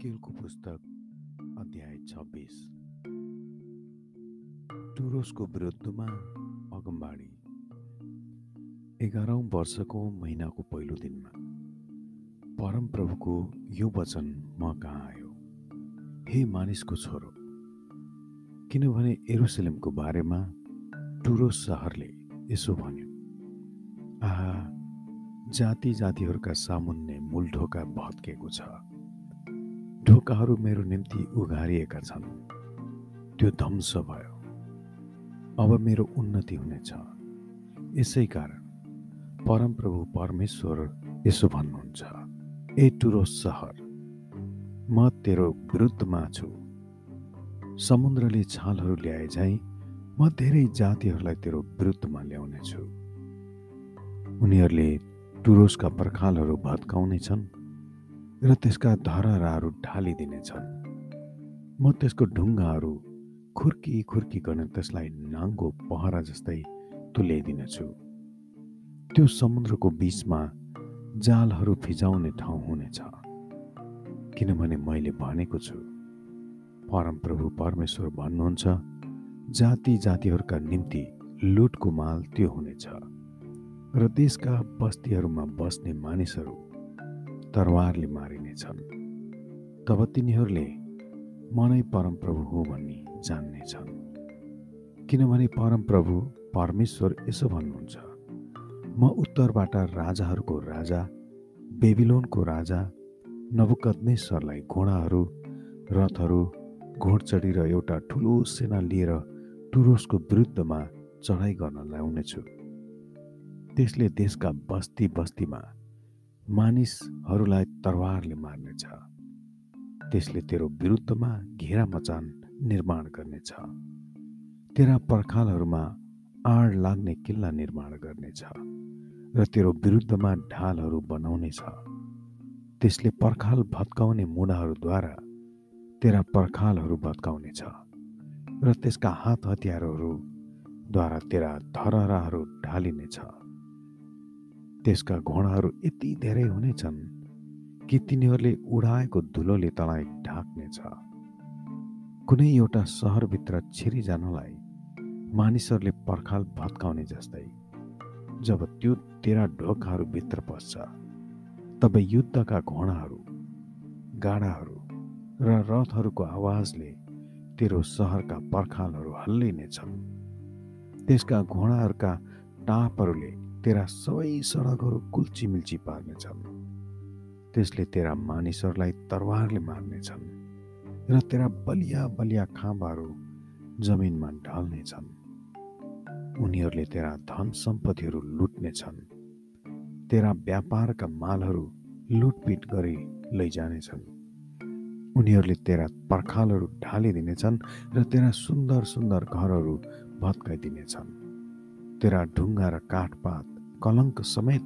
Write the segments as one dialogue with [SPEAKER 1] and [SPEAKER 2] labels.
[SPEAKER 1] एजिकेलको पुस्तक अध्याय छब्बिस। टुरोसको विरुद्धमा अगमबाडी एघारौँ वर्षको महिनाको पहिलो दिनमा परमप्रभुको यो वचन म कहाँ आयो? हे मानिसको छोरो किनभने एरुसलेमको बारेमा टुरोस सहरले यसो भन्यो आहा जाति जातिहरूका सामुन्ने मूल ढोका भत्केको छ। ढोकाहरू मेरो निम्ति उघारिएका छन्। त्यो ध्वंस भयो। अब मेरो उन्नति हुनेछ। यसै कारण परमप्रभु परमेश्वर यसो भन्नुहुन्छ ए टुरो सहर म तेरो विरुद्धमा छु। समुद्रले छालहरू ल्याए झैँ म धेरै जातिहरूलाई तेरो विरुद्धमा ल्याउनेछु। उनीहरूले टुरोसका पर्खालहरू भत्काउनेछन्। र त्यसका धरहराहरू ढालिदिनेछन् म त्यसको ढुङ्गाहरू खुर्की खुर्की गर्न त्यसलाई नाङ्गो पहरा जस्तै तुल्याइदिनेछु। त्यो समुद्रको बिचमा जालहरू फिजाउने ठाउँ हुनेछ। किनभने मैले भनेको छु परमप्रभु परमेश्वर भन्नुहुन्छ जाति जातिहरूका निम्ति लुटको माल त्यो हुनेछ। र देशका बस्तीहरूमा बस्ने मानिसहरू तरवारले मारिनेछन्। तब तिनीहरूले मनै परमप्रभु हो भन्ने जान्नेछन्। किनभने परमप्रभु परमेश्वर यसो भन्नुहुन्छ म उत्तरबाट राजाहरूको राजा बेबिलोनको राजा नवकद्नेश्वरलाई घोडाहरू रथहरू घोडचडी र एउटा ठुलो सेना लिएर टुरोसको विरुद्धमा चढाइ गर्न ल्याउनेछु। त्यसले देशका बस्ती बस्तीमा मानिसहरूलाई तरवारले मार्नेछ। त्यसले तेरो विरुद्धमा घेरा मचान निर्माण गर्नेछ। तेरा पर्खालहरूमा आड लाग्ने किल्ला निर्माण गर्नेछ र तेरो विरुद्धमा ढालहरू बनाउनेछ। त्यसले पर्खाल भत्काउने मुढाहरूद्वारा तेरा पर्खालहरू भत्काउनेछ र त्यसका हात हतियारहरूद्वारा तेरा धरहराहरू ढालिनेछ। त्यसका घोडाहरू यति धेरै हुनेछन् कि तिनीहरूले उडाएको धुलोले तँलाई ढाक्नेछ। कुनै एउटा सहरभित्र छिरिजानलाई मानिसहरूले पर्खाल भत्काउने जस्तै जब त्यो तेरा ढोकाहरूभित्र पस्छ तब युद्धका घोडाहरू गाडाहरू र रथहरूको आवाजले तेरो सहरका पर्खालहरू हल्लिनेछन्। त्यसका घोडाहरूका टापहरूले तेरा सबै सडकहरू कुल्ची पार्नेछन्। त्यसले तेरा मानिसहरूलाई तरवारले मार्नेछन् र तेरा बलिया बलिया खाँबाहरू जमिनमा ढल्नेछन्। उनीहरूले तेरा धन सम्पत्तिहरू लुट्नेछन्। तेरा व्यापारका मालहरू लुटपिट गरी लैजानेछन्। उनीहरूले तेरा पर्खालहरू ढालिदिनेछन् र तेरा सुन्दर सुन्दर घरहरू भत्काइदिनेछन्। तेरा ढुङ्गा र काठपात कलङ्क समेत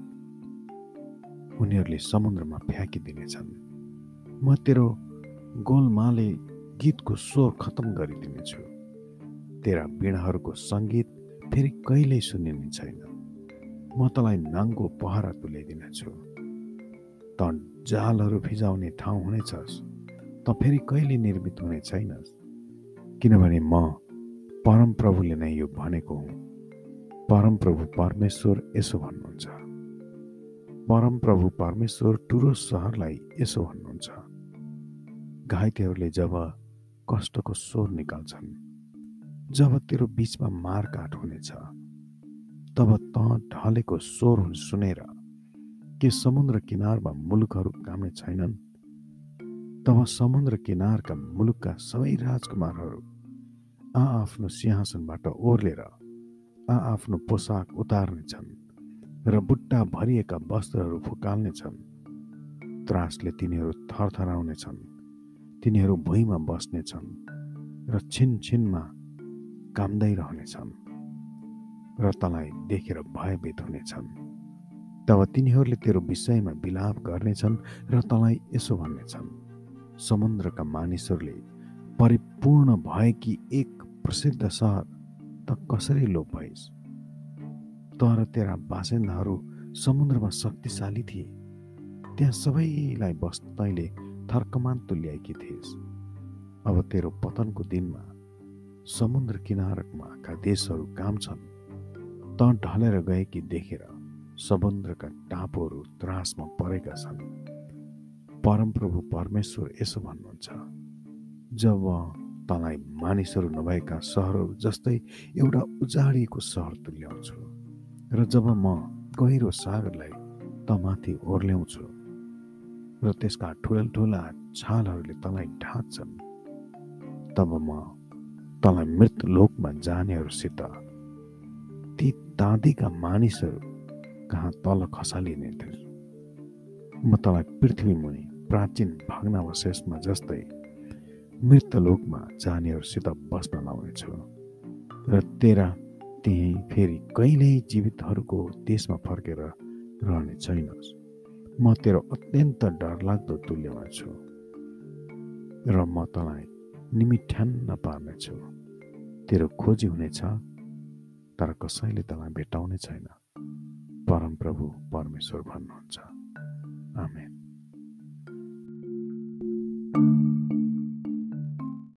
[SPEAKER 1] उनीहरूले समुद्रमा फ्याँकिदिनेछन्। म तेरो गोलमाले गीतको स्वर खत्तम गरिदिनेछु। तेरा बिणाहरूको सङ्गीत फेरि कहिल्यै सुनिने छैन। म तँलाई नाङ्गो पहरा तुल्याइदिनेछु। त जालहरू फिजाउने ठाउँ हुनेछस्। त फेरि कहिले निर्मित हुने छैनस्? किनभने म परमप्रभुले नै यो भनेको हुँ। परमप्रभु परमेश्वर यसो भन्नुहुन्छ। परमप्रभु परमेश्वर टुरो सहरलाई यसो भन्नुहुन्छ। घाइतेहरूले जब कष्टको स्वर निकाल्छन् जब तेरो बिचमा मारकाट हुनेछ तब त ढलेको स्वर सुनेर के समुद्र किनारमा मुलुकहरू काम्ने छैनन् तब समुद्र किनारका मुलुकका सबै राजकुमारहरू आ आफ्नो सिंहासनबाट ओर्लेर आफ्नो पोसाक उतार्नेछन् र बुट्टा भरिएका वस्त्रहरू फुकाल्नेछन्। त्रासले तिनीहरू थरथराउनेछन्। तिनीहरू भुइँमा बस्नेछन् र छिन छिनमा कामदै रहनेछन् र तँलाई देखेर भयभीत हुनेछन्। तब तिनीहरूले तेरो विषयमा विलाप गर्नेछन् र तँलाई यसो भन्नेछन् समुद्रका मानिसहरूले परिपूर्ण भएकी एक प्रसिद्ध सहर त कसरी लोप भइस् तर तेरा बासिन्दाहरू समुद्रमा शक्तिशाली थिए। त्यहाँ सबैलाई बस् तैँले थर्कमान तुल्याएकी थिइस्। अब तेरो पतनको दिनमा समुद्र किनारकमाका देशहरू काम छन्। त ढलेर गएकी देखेर समुद्रका टापुहरू त्रासमा परेका छन्। परमप्रभु परमेश्वर यसो भन्नुहुन्छ जब तँलाई मानिसहरू नभएका सहरहरू जस्तै एउटा उजाडिएको सहर तुल्याउँछु र जब म गहिरो सागरलाई तमाथि ओर्ल्याउँछु र त्यसका ठुला छालहरूले तँलाई ढाँच्छन् तब म तँलाई मृत लोकमा जानेहरूसित ती दाँदीका मानिसहरू कहाँ तल खसालिने म तँलाई पृथ्वी मुनि प्राचीन भग्नावशेषमा जस्तै मृत लोकमा जानेहरूसित बस्न लाउनेछु र तेरा त्यही फेरि कहिल्यै जीवितहरूको देशमा फर्केर रहने छैनस्। म तेरो अत्यन्त डरलाग्दो तुल्यमा छु र म तँलाई निमिठ्यान्न पार्नेछु। तेरो खोजी हुनेछ तर कसैले तँलाई भेटाउने छैन। परमप्रभु परमेश्वर भन्नुहुन्छ। आमेन।